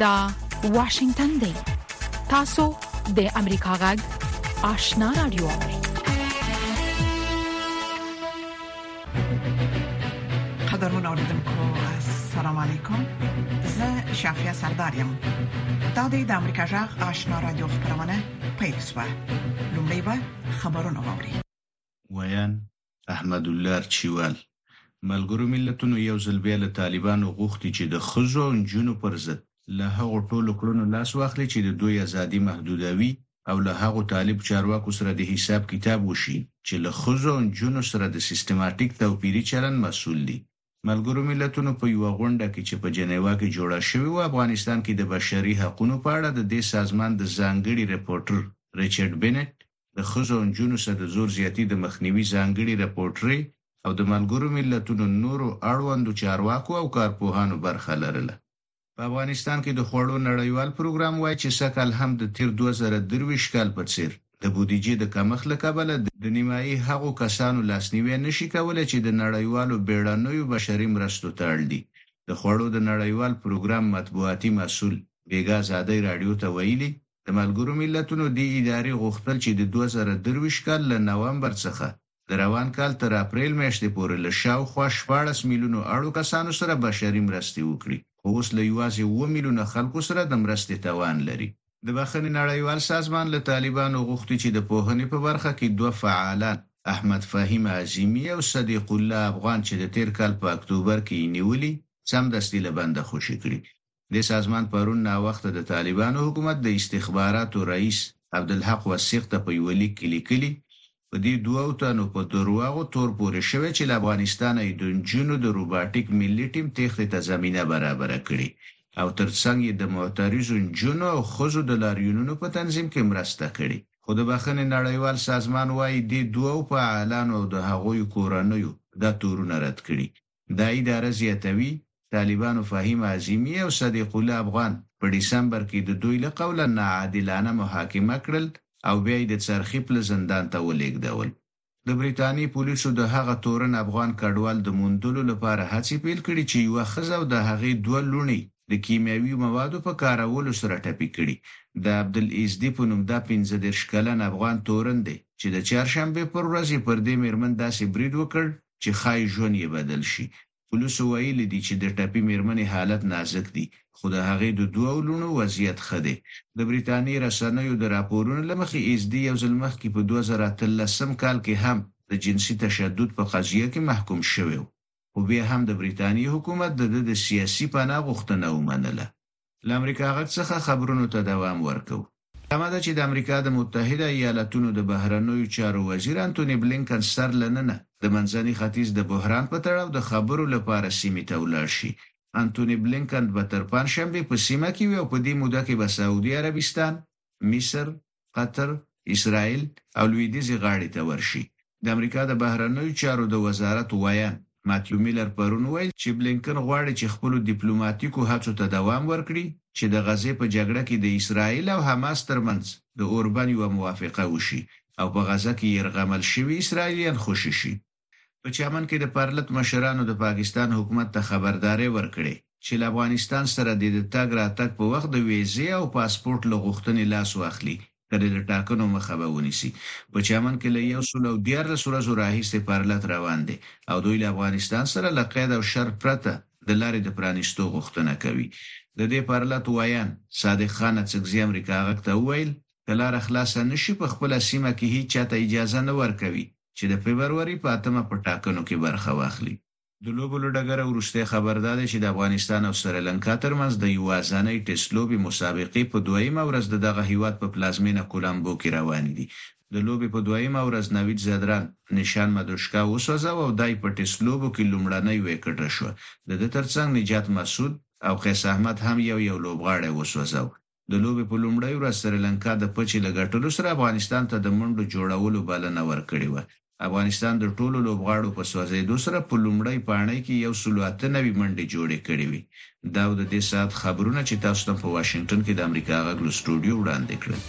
دا واشنگتن دی تاسو د امریکا غږ آشنا رادیو قدرمن اوریدونکو السلام علیکم زه شافیا سردار یم دا د امریکا جغ آشنا را دوه خبرونه پیل شوه لومړی به خبرونه واوري ویان احمد الله چوال ملګرو ملتونو یو ځل بیا له طالبانو غوښتي چې د خزو او جنونو پر ضد له هغو ټولو کړونو لاس واخلي چې د دوی ازادي محدودوي او له هغو طالب چارواکو سره دې حساب کتاب وشي چې له ښځو او نجونو سره د سیستماتیک توپیري چلند مسول دي. ملګرو ملتونو په یوه غونډه کې چې په جنیوا کې جوړه شوې وه، افغانستان کې د بشري حقونو په اړه د دې سازمان د ځانګړي رپورټر ریچارډ بینټ، د ښځو او نجونو سره د زور زیاتي د مخنیوي ځانګړي رپورټرې او د ملګرو ملتونو نورو اړوندو چارواکو او کارپوهانو برخه لرله. په افغانستان کې د خوړو نړیوال پروګرام وايي چې سږکال هم د تېر دوه زره درویشت کال په څېر د بودیجې د کمښت له کبله د نیمايي هغو کسانو لاسنیوی نه شي کولی چې د نړیوالو بېړنیو بشري مرستو ته اړ دي. د خوړو د نړیوال پروګرام مطبوعاتي مسؤل بېګا ازادۍ راډیو ته ویلي، د ملګرو ملتونو دې ادارې غوښتل چې د دوه زره درویشت کال له نومبر څخه د روان کال تر اپرېل میاشتې پورې له شاوخوا شپاړس میلیونو اړو کسانو سره بشري مرستې وکړي، خو اوس له یوازې اووه میلیونه خلکو سره د مرستې توان لري. د بخښنې نړیوال سازمان له طالبانو غوښتي چې د پوهنې په برخه کې دوه فعالان، احمد فهیم عظیمي او صدیق الله افغان چې د تېر کال په اکتوبر کې یې نیولي، سمدستي له بنده خوشې کړي. دې سازمان پرون ناوخته د طالبانو حکومت د استخباراتو رئیس عبدالحق وثیق ته په یوه لیک کې لیکلي، په دې دوو تنو په درواغو تور پورې شوی چې له افغانستانه یې د نجونو د روباټیک ملي ټیم تېښتې ته زمینه برابره کړې او تر څنګ یې د معترضو نجونو او ښځو د لاریونونو په تنظیم کې مرسته کړې. خو د بخښنې نړیوال سازمان وايي، دې دوو فعالانو او د هغویو کورنیو دا تورونه رد کړي دا اداره زیاتوي، طالبانو فهیم عظیمي او صدیق الله افغان په ډسمبر کې د دوی له قوله ناعادلانه محاکمه کړل او بیا یې د څرخي پله زندان ته ولېږدول. د بریتانیې پولیسو د هغه تورن افغان کډوال د موندلو لپاره هڅې پیل کړي چې یوه ښځه او د هغې دوه لوڼې د کیمیاوي موادو په کارولو سره ټپي کړي. د عبدل ایزدي په نوم دا پنځه دېرش کلن افغان تورن دی چې د چهارشنبې پر ورځ یې پر دې مېرمن داسې برید وکړ چې ښايي ژوند یې بدل شي. پولیسو ویلي دي چې د ټپي مېرمنې حالت نازک دي، خو د هغې د دوو لوڼو وضعیت ښه دی. د بریتانیې رسنیو د راپورونو له مخې ایزدي یو ځل مخکې په دوه زره اتلسم کال کې هم د جنسي تشدد په قضیه کې محکوم شوی و، خو بیا هم د بریتانیې حکومت د ده د سیاسي پناه غوښتنه ومنله. له امریکا غږ څخه خبرونو ته دوام ورکوو. تمه ده چې د امریکا د متحده ایالتونو د بهرنیو چارو وزیر انتوني بلینکن سر له ننه د منځني ختیځ د بحران په تړاو د خبرو لپاره سیمې ته ولاړ شي. انتوني بلینکن به تر پنجشنبې په سیمه کې وي او په دې موده کې به سعودي عربستان، مصر، قطر، اسراییل او لویدیځې غاړې ته ورشي. د امریکا د بهرنیو چارو د وزارت ویاند ماتیو میلر پرون وویل چې بلینکن غواړي چې خپلو دیپلوماتیکو هڅو ته دوام ورکړي چې د غزې په جګړه کې د اسراییل او حماس ترمنځ د اوربند یوه موافقه وشي او په غزه کې یرغمل شوي اسراییلیان خوشې شي. په چمن کې د پرلت مشرانو د پاکستان حکومت ته خبرداری ورکړی چې له افغانستان سره دې د تګ راتګ په وخت د ویزې او پاسپورټ له غوښتنې لاس واخلي که د له ټاکنو مخه به ونیسي. په چمن کې له یو سل او دیارلس ورځو راهیسې پرلت روان دی او دوی له افغانستان سره له قید او شرط پرته د لارې د پرانیستو غوښتنه کوي. د دې پرلت ویاند صادق خان اڅکزي امریکا غږ ته وویل، که لاره خلاصه نه شي په خپله سیمه کې هیچا ته اجازه نه ورکوي چې د فبروري په اتمه په ټاکنو کې برخه واخلي. د لوبو له ډګره وروستی خبر دا دی چې د افغانستان او سریلانکا ترمنځ د یواځنۍ ټېسټ لوبې مسابقې په دویمه ورځ د دغه هېواد په پلازمېنه کولمبو کې روانې دي. د لوبې په دویمه ورځ نوید زدران نشان مدوشکا وسوځاوه او دا یې په ټېسټ لوبو کې لومړنۍ وېکټه شوه. د ده ترڅنګ نجات مسعود او قیس احمد هم یو یو لوبغاړی وسوځاوه. د لوبې په لومړۍ ورځ سریلانکا د پچې له ګټلو سره افغانستان ته د منډو جوړولو بلنه ورکړې وه. افغانستان د ټولو لوبغاړو په سوځېدو سره په لومړۍ پاڼۍ کې یو سلو اته نوي منډې جوړې کړې وې. دا و د دې ساعت خبرونه چې تاسو ته مو په واشنګټن کې د امریکا غږ له سټوډیو وړاندې کړل.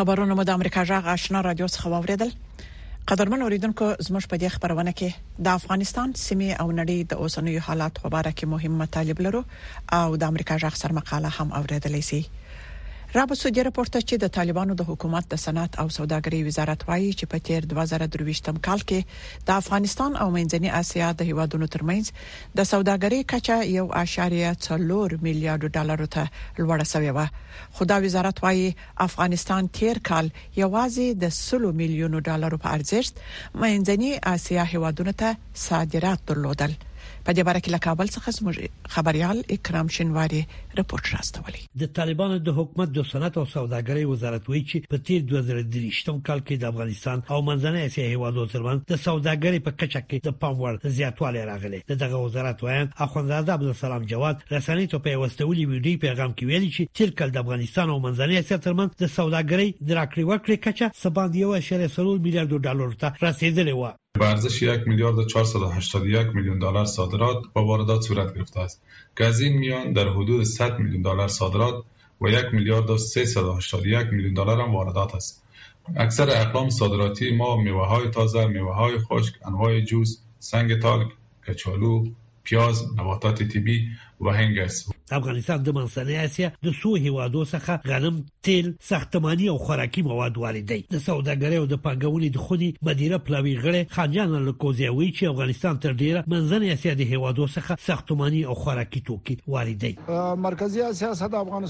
خبرونه مو د امریکا جغ آشنا رادیو څخه واوریدل قدرمن اوریدونکو زموږ په دې خبرونه کې د افغانستان سیمه او نړۍ د اوسنوي حالات په اړه کې مهم مطالب لرو او د امریکا جغ سر مقاله هم اوریدلې سي را به سودی راپورته چې د طالبانو د حکومت د صنعت او سوداګرۍ وزارت وایي چې په تیر 2023م کال کې د افغانستان او منځنۍ اسیا د هیوادونو ترمنځ د سوداګرۍ کچه 1.4 میلیارډ ډالر ته لوړه شوې و خو دا وزارت وايي، افغانستان تېر کال یوازې د سلو میلیونو ډالرو په ارزښت منځني اسیا هېوادونو ته صادرات درلودل. په دې باره کې له کابل څخه زموږ خبریال اکرام شینواري رپوټ رااستولی. د طالبانو د حکومت د صنعت او سوداګرۍ وزارت وايي چې په تېر دوه زره درویشتم کال کې د افغانستان او منځنۍ اسیا هېوادو ترمنځ د سوداګرۍ په کچه کې د پام وړ زیاتوالی راغلی. راغلي د دغه وزارت ویاند اخوندزاده عبدالسلام جواد رسنۍ ته په یو استولي ویډیو پیغام کې ویلي چې تیر کال د افغانستان او منځنۍ اسیا ترمنځ د سوداګرۍ د راکړې ورکړې کچه څه باندې 1.4 میلیارډ ډالر ته رسیدلې و به ارزش یک میلیارد و 481 میلیون دلار صادرات و واردات صورت گرفته است که از این میان در حدود 100 میلیون دلار صادرات و یک میلیارد و 381 میلیون دلار هم واردات است اکثر اقلام صادراتی ما میوه های تازه، میوه های خشک، انواع جوس، سنگ تالک، کچالو، پیاز، نباتات طبی و هنګ است. افغانستان د منځنۍ اسیا د څو هېوادو څخه غنم، تېل، ساختماني او خوراکي مواد واردوي. د سوداګرۍ او د پانګونې د خونې مدیره پلاوي غړی خانجان الکوزی وایي چې افغانستان تر ډېره منځنۍ اسیا د هېوادو څخه ساختماني او خوراکي توکي واردوي. مرکزي اسیا څخه د افغانستان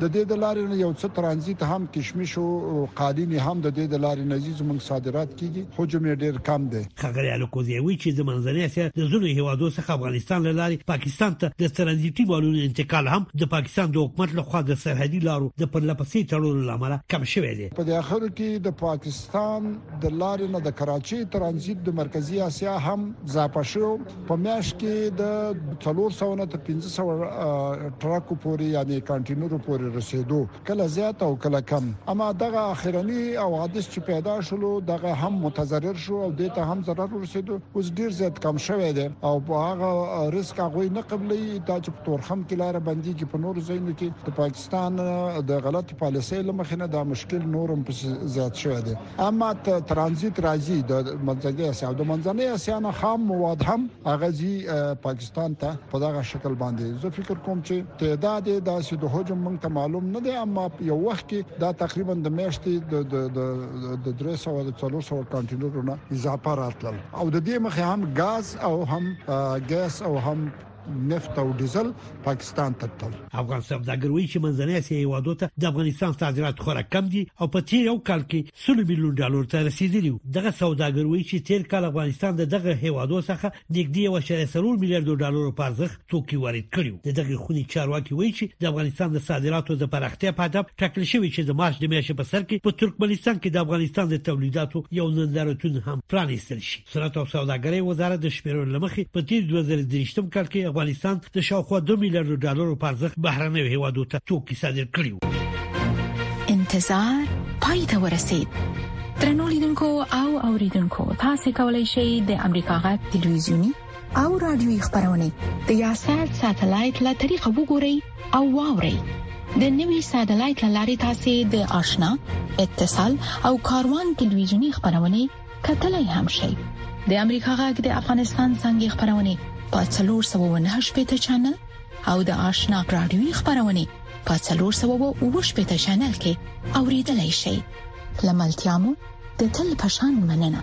د دې د لارې نه یو څه ترانزیت هم کشمش او قالینې هم د دې د لارې نه ځي، زموږ صادرات کېږي، حجم یې ډېر کم دی. ښاغلی الکوزی وایي چې د منځنۍ اسیا د ځینو هېوادو څخه افغانستان له لارې پاکستان ته د ترانزیتي مالونو انتقال هم د پاکستان د حکومت له خوا د سرحدي لارو د پرله پسې تړلو له امله کم شوی دی. په دې اخرو کې د پاکستان د لارې نه د کراچۍ ترانزیت د مرکزي اسیا هم ضعفه شو. په میاشت کې د 300 نه تر 1500 ټرکو پورې یعنی کانټینرو پورې رسیدو کله زیات او کله کم اما دغه اخرنی او حادث چې پیدا شلو دغه هم متضرر شو او د ته هم ضرر ورسیدو اوس ډیر زیات کم شوی دی او هغه ریسک هغه نه قبلې دا چې په تورخم کې لار بندي کې په نور ځایونو کې د پاکستان د غلط پالیسۍ لمخې نه دا مشکل نورم زیات شوی دی اما ته ترانزیت راځي د منځګي اسیا د منځنۍ اسیا نه خام مواد هم هغه زی پاکستان ته په دغه شکل باندې زه فکر کوم چې تعداد یې داسې د هجوم مونږ ته معلوم نه دی اما یو وخت کې دا تقریبا د میاشتې د د د 300 او 400 کانټینرونو اضافه راتلل او د دې مخه هم غاز او هم ګاز او هم نفت او ډیزل پاکستان ته تلل. افغان سوداګر وایي چې منځنۍ اسیا هېوادو ته د افغانستان صادرات خورا کم دي او په تېر یو کال کې سلو میلیون ډالرو ته رسېدلي وو. دغه سوداګر وایي چې تېر کال افغانستان د دغه هېوادو څخه نږدې یو اعشاریه څلور میلیارډو ډالرو په ارزښت توکي وارد کړي وو. د دغې خونې چارواکي وایي چې د افغانستان د صادراتو د پراختیا په هدف ټاکل شوې چې د مارچ د میاشتې په سر کې په ترکمنستان کې د افغانستان د تولیداتو یو نندارتون هم پرانیستل شي. صنعت او سوداګرۍ وزارت د شمیرو لمخې په تیر 2023 کال کې افغانستان د شاوخوا 2 میلیارډ ډالرو په ارزښت بهرنیو هیوادو ته توکي صادر کړي وو انتظار پای ته ورسید ترنو لیدونکو او اوریدونکو تاسو کولی شئ د امریکا غا ټلویزیونی او رادیوي خبرونه د یاشر ساتلایت له طریقو وګورئ او واورئ د نوي ساتلایت لارې تاسو د آشنا اتصال او کاروان ټلویزیونی خبرونه کتلای هم شئ د امریکا غږ د افغانستان څنګه خبرونه په 398 چینل او د آشنا رادیوي خبرونه په 398 چینل کې اوریدلای شئ لملتيامو د تل پشان مننه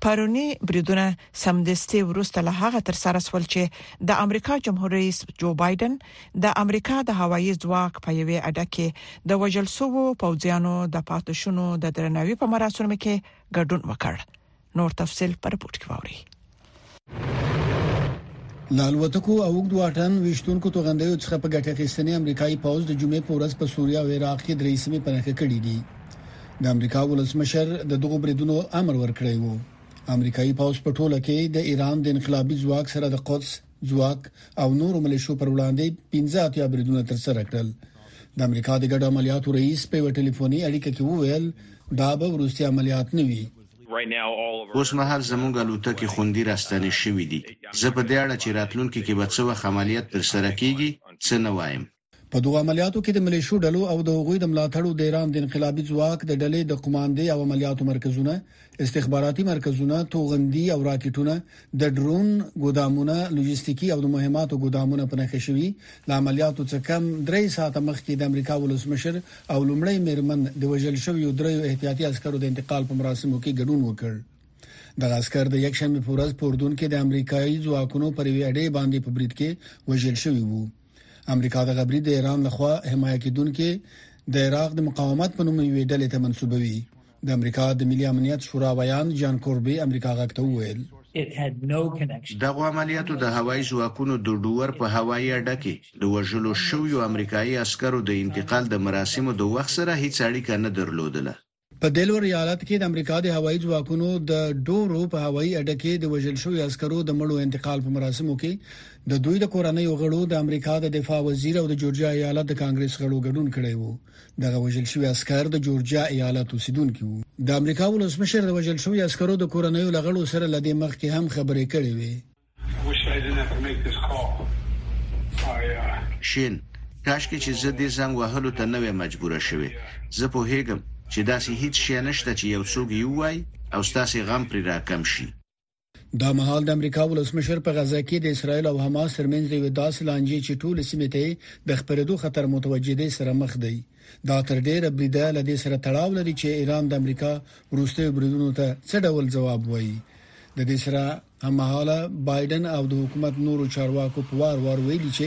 پرونی بریدونه سمدستي وروسته له هغه تر سره شول چې د امریکا جمهور رئیس جو بایدن د امریکا د هوایي ځواک په یوې اډه کې د وژل شوو پوځیانو د پاتې شونو د درناوي په مراسمو کې ګډون وکړ نور تفصيل پر پورت کې ووري لالوتکو او وګد واټن وشتونکو توغندیو څخه په ګټه اخیستنې امریکایي پوځ د جمعې په ورځ په سوریا او عراق کې درې سیمې پنهخه کړې دي د امریکا ولسمشر د دغو بریدونو امر ورکړی وو امریکایي پوځ په ټوله کې د ایران د انقلابي ځواک سره د قدس ځواک او نورو ملیشو پر وړاندې 15 اتیا بریدونه ترسره کړل د امریکا د ګډو عملیاتو رئیس په ټلیفوني اړیکه کې وویل دا به ورستي عملیات نه وي اوس مهال زموږ الوتکې خوندي راستنې شوې دي. زه په دې اړه چې راتلونکي کې به څه وخت عملیات ترسره کېږي، څه نه وایم. په دغو عملیاتو کې د ملیشو ډلو او د هغوی د ملاتړو د ایران د انقلابي ځواک د ډلې د قوماندې او عملیاتو مرکزونه، استخباراتي مرکزونه، توغندي او راکټونه، د ډرون ګودامونه، لوجستیکي او د مهماتو ګودامونه په نښه شوي. له عملیاتو څه کم درې ساعته مخکې د امریکا ولسمشر او لومړۍ مېرمن د وژل شویو دریو احتیاطي عسکرو د انتقال په مراسمو کې ګډون وکړ. دغه عسکر د یکشنبې په ورځ په اردن کې د امریکایي ځواکونو پر یوې اډې باندې په برید کې وژل شوي وو. امریکا دغه برید د ایران لخوا حمایه کېدونکې د عراق د مقاومت په نوم یوې ډلې ته منسوبوي. د امریکا د ملي امنیت شورا ویاند جان کوربي امریکا غږ ته وویل دغو عملیاتو د هوایي ځواکونو د ډوور په هوایي اډه کې د وژلو شویو امریکایي عسکرو د انتقال د مراسمو د وخت سره هیڅ اړیکه نه درلودله. په دلور ایالت کې د امریکا د هوایي ځواکونو د ډورو په هوایي اډه کې د وژل شوی عسکرو د مړو انتقال په مراسمو کې د دوی د کورنۍ غړو د امریکا د دفاع وزیر او د جورجیا ایالت د کانګرس غړو ګډون کړی وو دغه وژل شوی عسكر د جورجیا ایالت اوسیدونکو وو د امریکا ولسمشر د وژل شوی عسکرو د کورنۍ لغړو سره لدې مخ کې هم خبرې کړې وې شین کاشکې چې زه دې زنګ وهلو ته نه وې مجبور شوې زه په هیګم چې داسې هیڅ شی نشته چې یو څوګ یو وای او ستاسو غم پر راکم شي دا مهال د امریکا ولسمشر په غزا کې د اسرایل او حماس ترمنځ یو داسې لانجې چې ټول سیمه ته د خبرېدو خطر متوجې دي سره مخ دی دا تر ډیره بریده لدې سره تړاو لري چې ایران د امریکا وروستیو بریدونو ته څه ډول جواب وایي د دې سره هممهاله بایدن او د حکومت نورو چارواکو په وار وار ویلي چې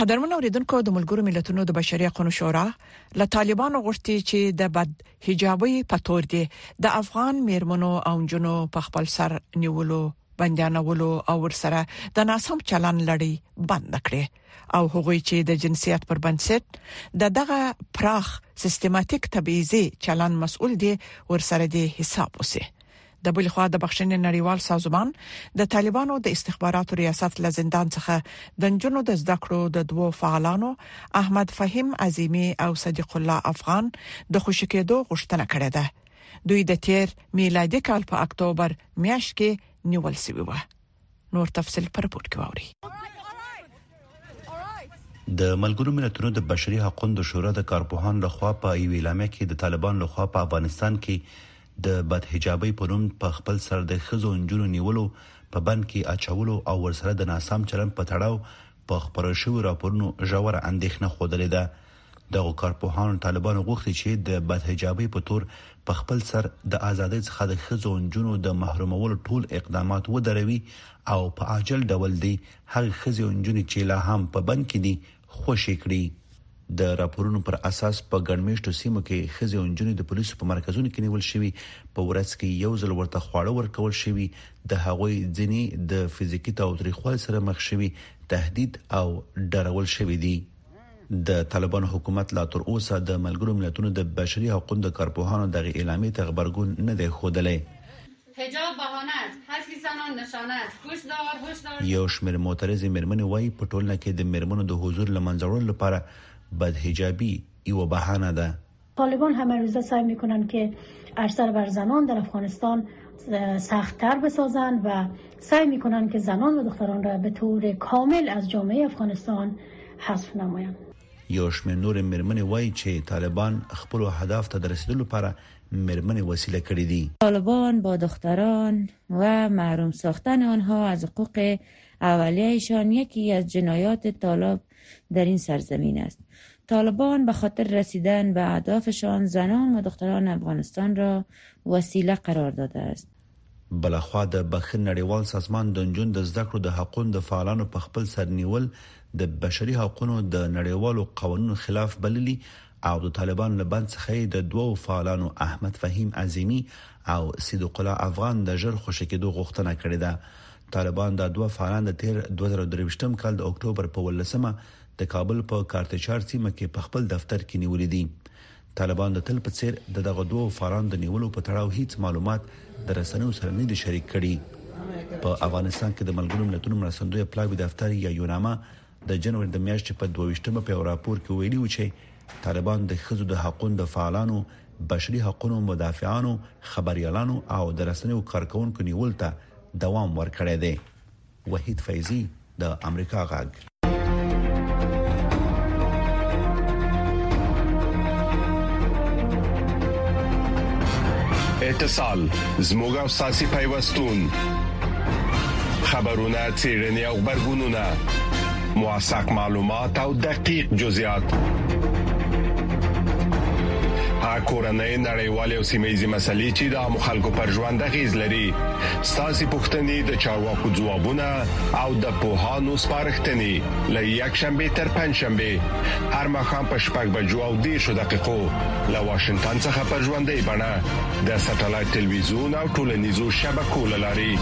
قدرمن اوریدونکو د ملګرو ملتونو د بشري حقوقو شورا له طالبانو غوښتي چې د بد حجابي په تور دي د افغان میرمنو او جنو په خپل سر نیولو بندیانولو او ورسره د ناسم چلن لړۍ بند کړي او هغوی چې د جنسیت پر بنسټ د دغه پراخ سیستماتیک تبعیضي چلن مسؤل دي ورسره دي حساب وسی د بل خوا د بخښنې نړیوال سازمان د طالبانو د استخباراتو ریاست له زندان څخه د نجونو د زده کړو د دوو فعالانو احمد فهیم عظیمی او صدیق الله افغان د خوشی کېدو غوښتنه کړې ده دوی د تیر میلادي کال په اکتوبر میاشت کې نیول شوی و نور تفصيل پر رپورت کې واوري د ملګرو ملتونو د بشري حقوقو شورا د کارپوهان لخوا په ایو اعلامیه کې د طالبان لخوا په افغانستان کې د بدحجابۍ په نوم په خپل سر د خزو انجونو نیولو په بند کې اچولو او ورسره د ناسم چلن په تړاو په خبرو شوی راپورونو ژوره اندېښنه خوده لیده دغو کارپوهانو طالبانو غوښتي چې د بدحجابۍ په تور په خپل سر د ازادۍ څخه د ښځو او نجونو د محرومولو ټول اقدامات ودروي او په عاجل ډول دې هغې ښځې او نجونې چې لا هم په بند کې دي خوشې کړي. د راپورونو پر اساس په ګڼمېشتو سیمو کې ښځې او نجونې د پولیسو په مرکزونو کې نیول شوي، په ورځ کې یو ځل ورته خواړه ورکول شوي، د هغوی ځینې د فزیکي تاوتریخوالي سره مخ شوي، تهدید او ډارول شوي دي. د طالبانو حکومت لا تر اوسه د ملګرو ملتونو د بشري حقوقو د کارپوهانو دغه اعلامیې ته غبرګون نه دی ښودلی. حجاب بهانه است، هرچی زنان نشانه است، هشدار، هشدار! یو شمېر معترضې مېرمنې وايي، په ټولنه کې د مېرمنو د حضور له منځه وړلو لپاره بدحجابي یوه بهانه ده. طالبان همه روزه سعی میکنند که ارسل بر زنان در افغانستان سخت تر بسازند و سعی میکنند که زنان و دختران را به طور کامل از جامعه افغانستان حذف نمایند یو شمیر نور میرمنې وایي چې طالبان خپل اهداف ته د رسیدلو لپاره میرمنې وسیله کړې دي. طالبان با دختران و محروم ساختن آنها از حقوق اولیهشان یکی از جنایات طالب در این سرزمین است طالبان به خاطر رسیدن به اهدافشان زنان و دختران افغانستان را وسیله قرار داده است بلخوا د بخښن نړیوال سازمان د نجون د زده کړو د حقوقو د فعالانو په خپل سرنیول د بشري حقوقو د نړیوالو قوانینو خلاف بللی او د طالبانو له بند څخه د دوو فعالانو احمد فهیم عظیمی او صدیق الله افغان د ژر خوشی کېدو غوښتنه کړې ده طالبان دا دوه فعالان د تیر 2023 کال د اکتوبر په 18مه د کابل په کارتچار سیمه کې په خپل دفتر کې نیولې دي طالبان د تل په څیر د دغه دوه فعالانو د نیولو په تړاو هیڅ معلومات د رسنیو سره نه دي شریک کړي په افغانستان کې د ملګرو ملتونو مرستندوی پلاوی دفتر یا یوناما د جنوري د میاشتې په دوه ویشت مه په یو راپور کې ویلي وو چې طالبان د ښځو د حقونو د فعالانو، بشري حقونو مدافعانو، خبریالانو او د رسنیو کارکوونکو نیولو ته دوام ورکړی دی. وحید فیضي، د امریکا غږ. اتصال زموږ او ستاسو پیوستون خبرونه څیړنې غبرګونونه موثق معلومات او دقیق جزئیات هغه کورنۍ نړیوالې او سیمېزي مسلې چې د عام خلکو پر ژوند غیز لري ساسي پښتنې د چارواکو ځوابونه او د پوهانو سپارښتنې لې یک شنبه تر پنځ شنبه هر مخام په شپږ بجو او دې شو دقیقو له واشنگټن څخه پر ژوندې بڼه د سټلایټ ټلویزیون او ټولنیزو شبکو لاري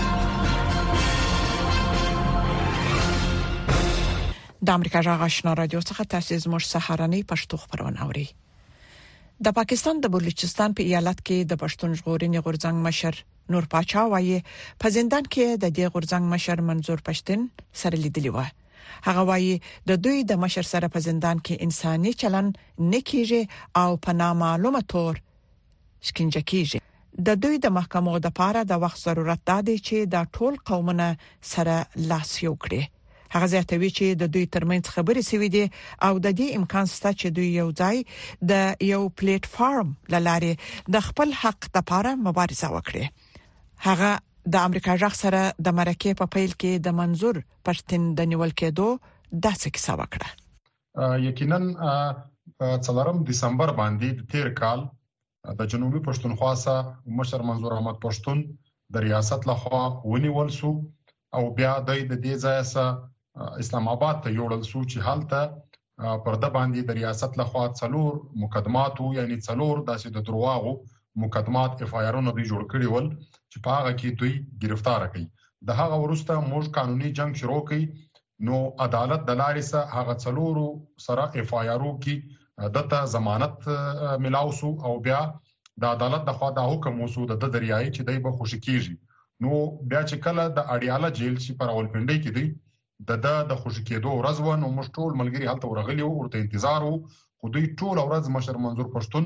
د امریکا جغ آشنا رادیو څخه تاسو زموږ سهارنۍ پښتو خبرونه اورئ د پاکستان د بلوچستان په ایالت کې د پښتون ژغورنې غورځنګ مشر نور پاچا وایي په زندان کې د دې غورځنګ مشر منظور پښتين سره لیدلی و هغه وایي د دوی د مشر سره په زندان کې انساني چلن نکېږي او په نامعلومه تور شکنجه کیږي د دوی د محکمو د پاره د وخت ضرورت دا دی چې دا ټول قومونه سره لاس یو کړي هغه زیاتوي چې د دوی ترمنځ خبرې شوې دي او د دې امکان شته چې دوی یو ځای د یو پلیټ فارم لاره د خپل حق لپاره مبارزه وکړي هغه د امریکا ځخ سره د مرکه په پیل کې د منظور پښتین د نیول کېدو داسې کیسه وکړه یقینا څلورم دسمبر باندې د تیر کال د جنوبي پښتونخوا سره مشر منظور احمد پښتون د ریاست لخوا ونیول شو او بیا د دې ځای سره اسلام آباد ته یوړل شو چې هلته پر د باندې د ریاست لخوا څلور مقدمات وو یعنی څلور داسې د درواغو مقدمات اف آی آرونه دوی جوړ کړي ول چې په هغه کې دوی گرفتار کړي د هغه ورسته موږ قانوني جنگ شروع کړي نو عدالت د لارې سه هغه څلورو سره اف آی آرو کې دته ضمانت ملاو سو او بیا د عدالت د خوا د حکم وسو د دریای چې دای به خوشی کیږي نو بیا چې کله د اړیاله جیل چې پر اول پنډي کې دی د د د خوشی کېدو ورځ و نو موږ ټول ملګری هلته ورغلی او ورته انتظار وو خو دوی ټول ورځ مشر منظور پښتون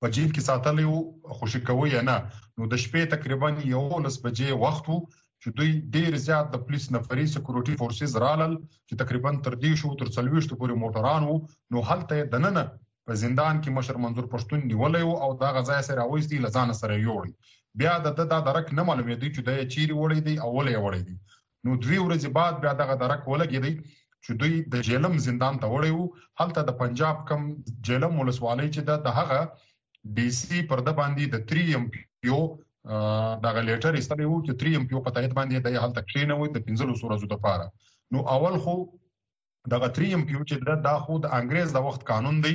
په جیب کې ساتلی و، خوشې کوو یې نه، نو د شپې تقریبا یوولس بجې وخت و چې دوی ډیر زیات د پولیس نفري سکیورټي فورسز رالل چې تقریبا تر دیرشو تر څلویښتو پورې موټران وو نو هلته یې دننه په زندان کې مشر منظور پښتون نیولی و او دغه ځای سره راویستی له ځانه سره یوړی بیا د ده دا درک نه معلومېدی چې دی یې چیرې وړی دی او ولې یې وړی دی نو دوې ورځې بعد بیا دغه درک ولګېدی چې دوی د جیلم زندان ته وړی وو هلته د پنجاب کم جیلم ولسوالۍ چې ده د هغه ډي سي پر ده باندې د تری ایم پیو دغه لیټر ایستلی وو چې تری ایم پیو په تایید باندې د هلته کښینوي د 15 ورځو لپاره نو اول خو دغه 3 ایم کیو چې دا دا خو د انګريز د وخت قانون دی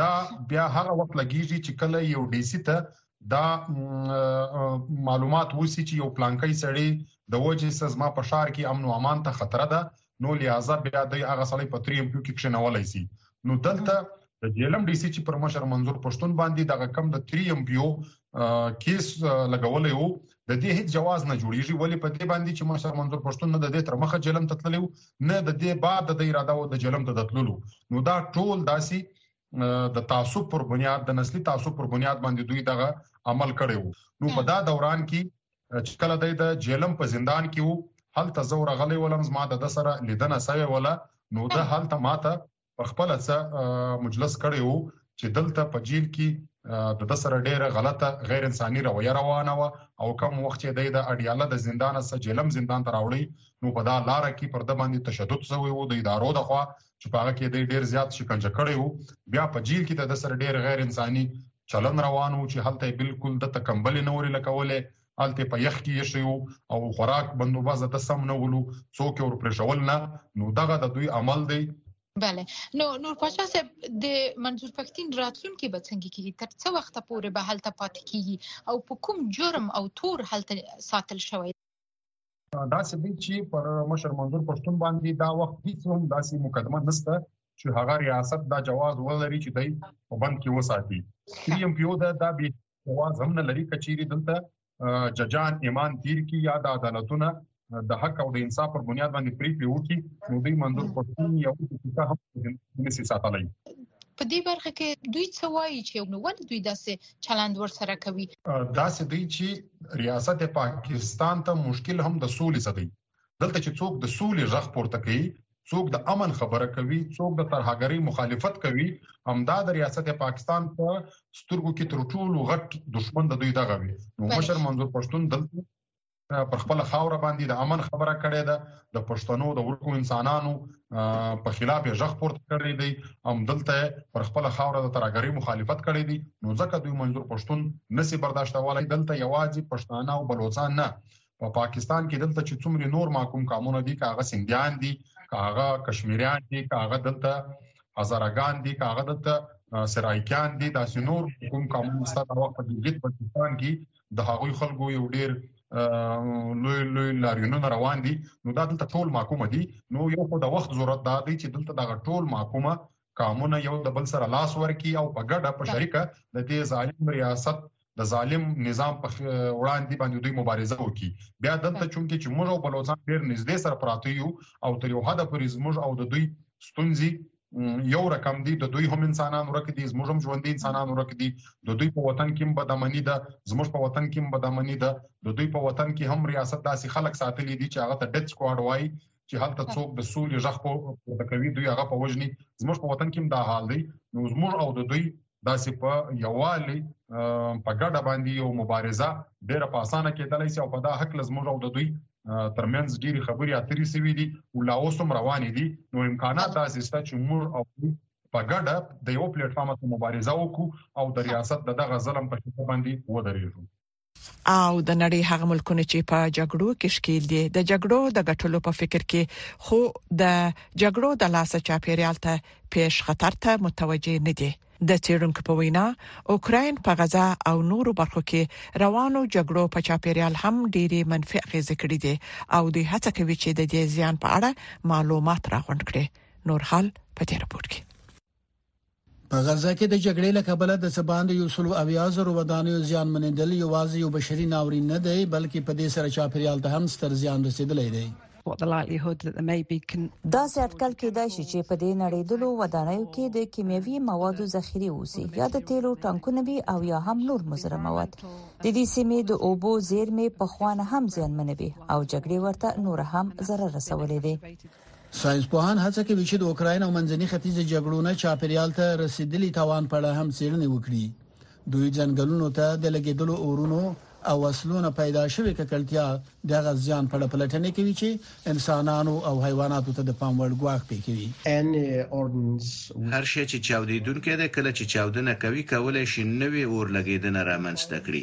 دا بیا هغه وخت لګیږي چې کله یو ډي سي ته دا معلومات وسی چې یو پلانکۍ سړی د وجې سزما په شار کې امن او امان ته خطر ده نو لہذا بیا د هغه سړی په 3 ایم کیو کې کښنولای شي نو دلته د جیلم ډي سي چې پر مشر منظور پښتون باندې دغه کم د 3 ایم پیو کیس لګولې وو د دې هیڅ جواز نه جوړیږي ولې په دې باندې چې مشر منظور پښتون نه د دې تر مخه جلم ته تللی نه د دې بعد د اراده او د جلم ته د تللو نو دا ټول داسي د تعصب پر بنیاد د نسلي تعصب پر بنیاد باندې دوی دغه عمل کړی وو نو په دا دوران کې چې کله دی د جیلم په زندان کې وو هلته زه ورغلی ولم زما د ده سره لیدنه سوې وله نو ده هلته ماته په خپل څه مجلس کړی وو چې دلته په جیل کې د د سره ډیره غلطه غیر انساني رویه روانه و او کم وخت چې د اډیاله د زندان سره جیلم زندان ته راوړی نو په دا لار کې پر د باندې تشدد شوی وو د ادارو د خوا چې په هغه کې د ډیر زیات شکنجه کړی وو بیا په جیل کې د سره ډیر غیر انساني چلن روانو چې هلته بالکل د تکمبل نورې لکولې هلته په یخ کې ایښی وو او خوراک بندوبست د سم نه ولو څوک ور پرېښول نه نو دغه د دوی عمل دی بله نو نور پاشا صاحب د منظور پښتین راتلونکي به څنګه کیږي تر څو وخت پورې به هلته پاتې کیږي او په کوم جرم او تور هلته ساتل شوی دا څه دي چې پر مشر منظور پښتون باندې دا وخت هیڅ هم داسې مقدمه نشته چې هغه ریاست دا جواز ولري چې دای په بند کې وساتي سی ایم پی او دا دا به جواز هم نه لري کچېری دلته ججان ایمان تیر کی یا د عدالتونه د حق او د انصاف پر بنیاد باندې پریکړې وکړي نو دوی منظور پښتون یو څه هم نه سي ساتلای په دې برخه کې دوی څه وایي چې نو ولې دوی داسې چلند ورسره کوي داسې دوی چې ریاست پاکستان ته مشکل هم د سولې څخه دی. دلته چې څوک د سولې غږ پورته کوي، څوک د امن خبره کوي، څوک د ترهګرۍ مخالفت کوي، همدا د ریاست پاکستان په سترګو کې تر ټولو غټ دښمن د دوی دغه وي. نو مشر منظور پښتون دلته پر خپل خاور باندې د امن خبره کړې ده د پښتنو د ورکو انسانانو په خلاف یې ځخ پورته کړی دی هم دلته پر خپل خاور د ترګری مخالفت کړی دی نو ځکه دوی منظور پښتون نسی برداشت ولای دلته یوازې پښتانه او بلوچستان نه په پا پاکستان کې دلته چې څومره نور ماکوم قامونه دي کاغه سندیان دي کاغه کشمیریان دي کاغه دلته هزارګان دي کاغه دلته سرایکان دي داسې نور کوم قامونه ستاسو وخت په جديد پاکستان کې د هغوی خلکو یو ډیر لوی لوی لاریونونه روان دي نو دا دلته ټول محکومه دي نو یو خو د وخت ضرورت دا دی چې دلته دغه ټول محکومه قامونه یو د بل سره لاس ورکي او په ګډه په شریکه د دې ظالم ریاست د ظالم نظام په وړاندې باندې دوی مبارزه وکړي بیا دلته چونکې چې موږ او بلوچستان ډیر نږدې سره پراته یو او تر یو حد پورې زموږ او د دوی ستونزې یو رقم دي د دوی هم انسانان ورک دي زموږ هم ژوندي انسانان ورک دي د دوی په وطن کې هم بدامني ده زموږ په وطن کې هم بدامني ده د دوی په وطن کې هم ریاست داسې خلک ساتلي دي چې هغه ته ډیت سکواډ وایي چې هلته څوک د سولې ژغ پورته کوي دوی هغه په وجني زموږ په وطن کې هم دا حال دی نو زموږ او د دوی داسې په یووالي په ګډه باندې یو مبارزه ډیره په اسانه کېدلی سي او په دا حق لزموږ او د دوی ترمنځ ډیری خبرې اترې سوي دي او لا اوس هم روانې دي نو امکانات داسې شته چې موږ او په ګډه د یو پلیټ فارم ته مبارزه وکړو او د ریاست د دغه ظلم په شکل باندې ودرېږو او د نړۍ هغه ملکونه چې په جګړو کې ښکیل دي د جګړو د ګټلو په فکر کې خو د جګړو د لاسه چاپیریال ته پیښ خطر ته متوجه نه دي د چیرونکو په وینا اوکرين په غزا او نورو برخو کې روانو جګړو په چاپیریال هم ډېری منفي اغیزې کړې دي او دوی هڅه کوي چې د دې زیان په اړه معلومات راغونډ کړي نور حال په دې رپورت کې په غزه کې د جګړې له کبله د څه باندې یو سلو اویا زرو ودانیو زیان منېدل یوازې یو بشري ناورین نه دی بلکې په دې سره چاپیریال ته هم ستر زیان رسیدلی دی دا سه اټکل کېدای شي چې په دې نړیدلو ودانیو کې د کیمیاوي موادو ذخیره اوسي یا د تیلو ټانکونه وي او یا هم نور مزره مواد د دې سیمې د اوبو زیرمې په خوانه هم زیانمنوي او جګړې ورته نور هم ضرر رسولې دي ساینسپوهان هڅه کوي چې د اوکراین او منځني ختیځ جګړو نه چاپیریال ته رسیدلی توان په اړه هم څېړنې وکړي دوی ځنګلونو ته د لګیدلو اورونو او وسلونو پیدا شوې ککړتیا د غزيان په اړه پلټنې کوي چې انسانانو او حیواناتو ته د پام وړ ګواښ پیښوي هر شی چې چاودیدونکو ده کله چې چاودنه کوي کولای شي نوې اور لګیدنه رامنځته کړي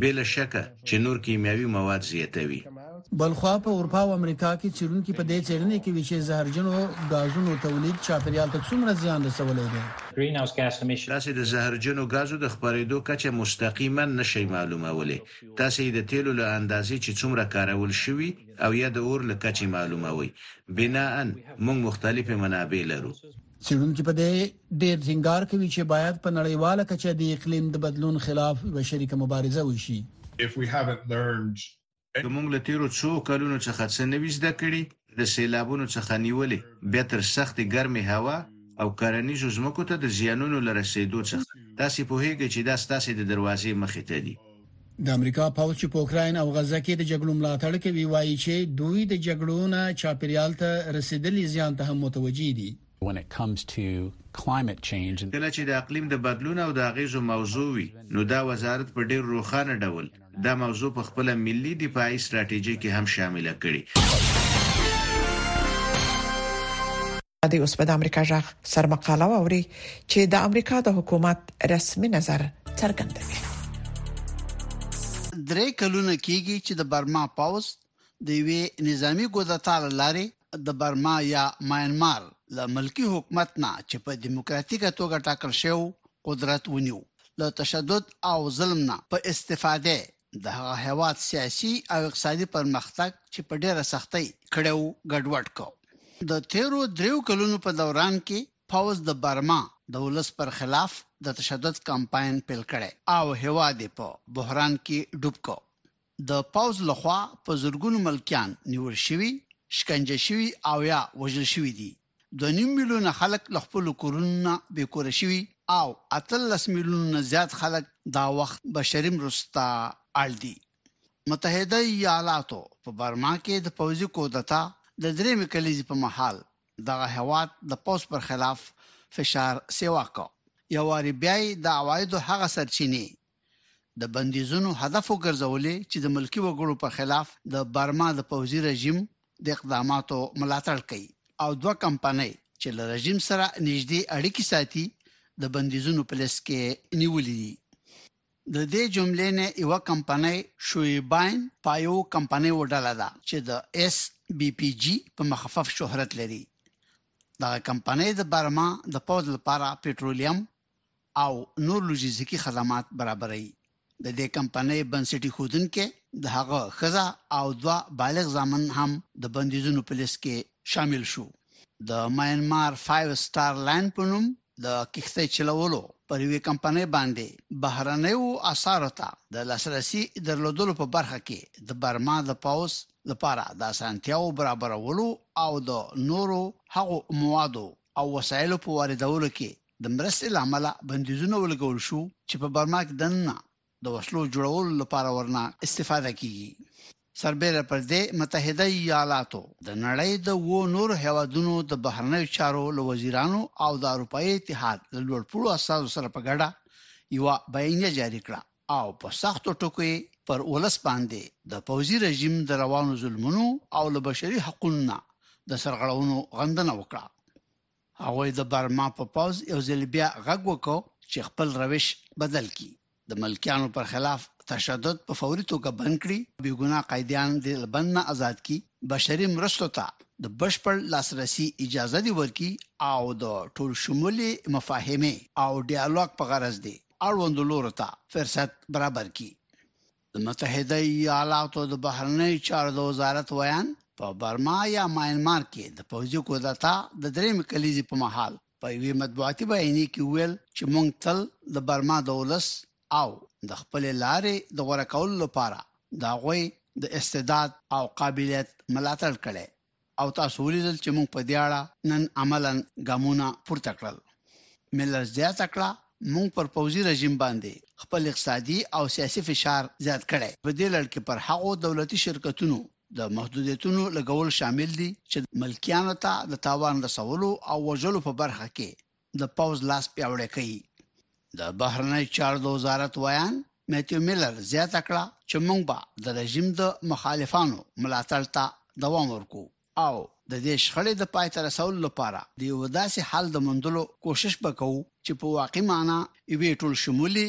بې له شکه چې نور کیمیاوي مواد زیاتوي. بلخوا په اروپا او امریکا کې څېړونکي په دې څېړنې کوي چې زهرجنو ګازونو تولید چاپېریال ته څومره زیان رسولی دی. تاسې د زهرجنو ګازو د خپرېدو کچه مستقیماً نه شئ معلومولی، تاسې یې د تېلو له اندازې چې څومره کارول شوي او یا د اور له کچې معلوموئ. بناءً، موږ مختلفې منابع لرو. څېړونکي په دې ډېر ټینګار کوي چې باید په نړیواله کچه د اقلیم د بدلون خلاف یوه شریکه مبارزه وشي که موږ له تیرو څو کلونو څخه څه نه وي زده کړي، د سیلابونو څخه نیولې بیا تر سختې ګرمې هوا او کرنیزو ځمکو ته د زیانونو له رسیدو څخه، تاسې پوهیږئ چې دا ستاسې د دروازې مخې ته دي. د امریکا پوځ چې په اوکرين او غزه کې د جګړو ملاتړ کوي وایي چې دوی د جګړو نه چاپیریال ته رسیدلي زیان ته هم متوجي دي when it comes to climate change کله چې د اقلیم د بدلون او د اغیزو موضوع وي نو دا وزارت په ډیر روښانه ډول دا موضوع په خپل ملي دفاعي ستراتیژي کې هم شامله کړي دی اوس به د امریکا جغ سرمقاله ووري چې د امریکا د حکومت رسمي نظر څرګندوي درې کلونه کیږي چې د برما پاوس د وی نظامی ګوزتا لاري د برما یا ماینمار ل ملکی حکومت نه چې په دیموکراتیکه توګه ټاکل شو قدرت ونیو له تشدد او ظلم نه په استفاده د هغه هیواد سیاسي او اقتصادي پرمختګ چې په ډیره سختۍ کړو ګډوډ کو د تیرو دریو کلونو په دوران کې پوز د برما د ولس پر خلاف د تشدد کمپاین پیل کړي او هیواد په بحران کې ډوب کو د پوز لخوا په زرګونو ملکیان نیول شوی شکنجه شوی او یا وژل شوی دي دوه نیم میلیونه خلک له خپلو کورونو نه بې کوره شوي او اتلس میلیونو نه زیات خلک دا وخت بشري مرستو ته اړ دي. متحده ایالاتو په برما کې د پوځي کودتا د درېیمې کلیزې په مهال دغه هېواد د پوځ پر خلاف فشار سېوا کړ. یو وارې بیا یې د عوایدو هغه سرچینې د بندیزونو هدف وګرځول چې د ملکی وګړو په خلاف د برما د پوځي رژیم د اقداماتو ملاتړ کوي او دوه کمپنۍ چې له رژیم سره نږدې اړیکې ساتي د بندیزونو په لیست کې نیولې دي د دې جملې نه یو کمپنۍ شویباین پایو کمپنۍ وډاله ده چې د اس بي پي جي په مخفف شهرت لري دا کمپنۍ د برما د پوز لپاره پټرولیم او نور لوژیستیکي خدمات برابروي. د دې کمپنۍ بنسټ ایښودونکی، د هغه ښځه او دوه بالغ زامن هم د بندیزونو په لیست کې شامل شو. د ماینمار فایو سټار لاین په نوم د کښتۍ چلولو پر یوې کمپنۍ باندې بهرنیو اسعارو ته د لاسرسي درلودلو په برخه کې د برما د پوځ لپاره د اسانتیاوو برابرولو او د نورو هغو موادو او وسایلو په واردولو کې د مرستې له امله بندیزونه ولګول شو چې په برما کې دننه د وسلو جوړولو لپاره ورنه استفاده کیږي سربېره پر دې متحده ایالاتو د نړۍ د و نورو هیوادونو د بهرنیو چارو له وزیرانو او د اروپאי اتحاد له لوړپوړو استازو سره په ګډه یو بیانیه جاری کړه او په سختو ټکو پر ولس باندې د پوزي رژیم د روانو ظلمونو او له بشري حقوقو د سرغړونو غندنه وکړه هغوی د برما په پوځ یو ځل بیا غږ وکړ چې خپل روش بدل کړي، د ملکیانو پر خلاف تشدد په فوري توګه بند کړي، بې ګناه قیدیان دې له بند نه ازاد کړي، بشري مرستو ته د بشپړ لاسرسي اجازه دې ورکړي او د ټولشمولې مفاهمې او ډیالوګ په غرض دې اړوندو لورو ته فرصت برابر کړي. د متحده ایالاتو د بهرنیو چارو د وزارت ویاند په برما یا ماینمار کې د پوځي کودتا د درېیمې کلیزې په مهال په یوې مطبوعاتي بیانیې کې وویل چې موږ تل د برما د ولس او د خپلې لارې د غوره کولو لپاره د هغوی د استعداد او قابلیت ملاتړ کړی او تاسو ولیدل چې موږ په دې اړه نن عملاً ګامونه پورته کړل. میلر زیاته کړه، موږ پر پوځي رژیم باندې خپل اقتصادي او سیاسي فشار زیات کړی، په دې لړ کې پر هغو دولتي شرکتونو د محدودیتونو لګول شامل دي چې ملکیانو ته د تاوان رسولو او وژلو په برخه کې د پوز لاس پیاوړی کوي د بهرنۍ چارو د وزارت ویان میتیو میلر زیاته کړه چې موږ به د رژیم د مخالفانو ملاتړ ته دوام ورکو او د دې شخړې د پای ته رسولو لپاره د یو داسې حل د موندلو کوشش به کوو چې په واقعي معنا یوې ټول شمولي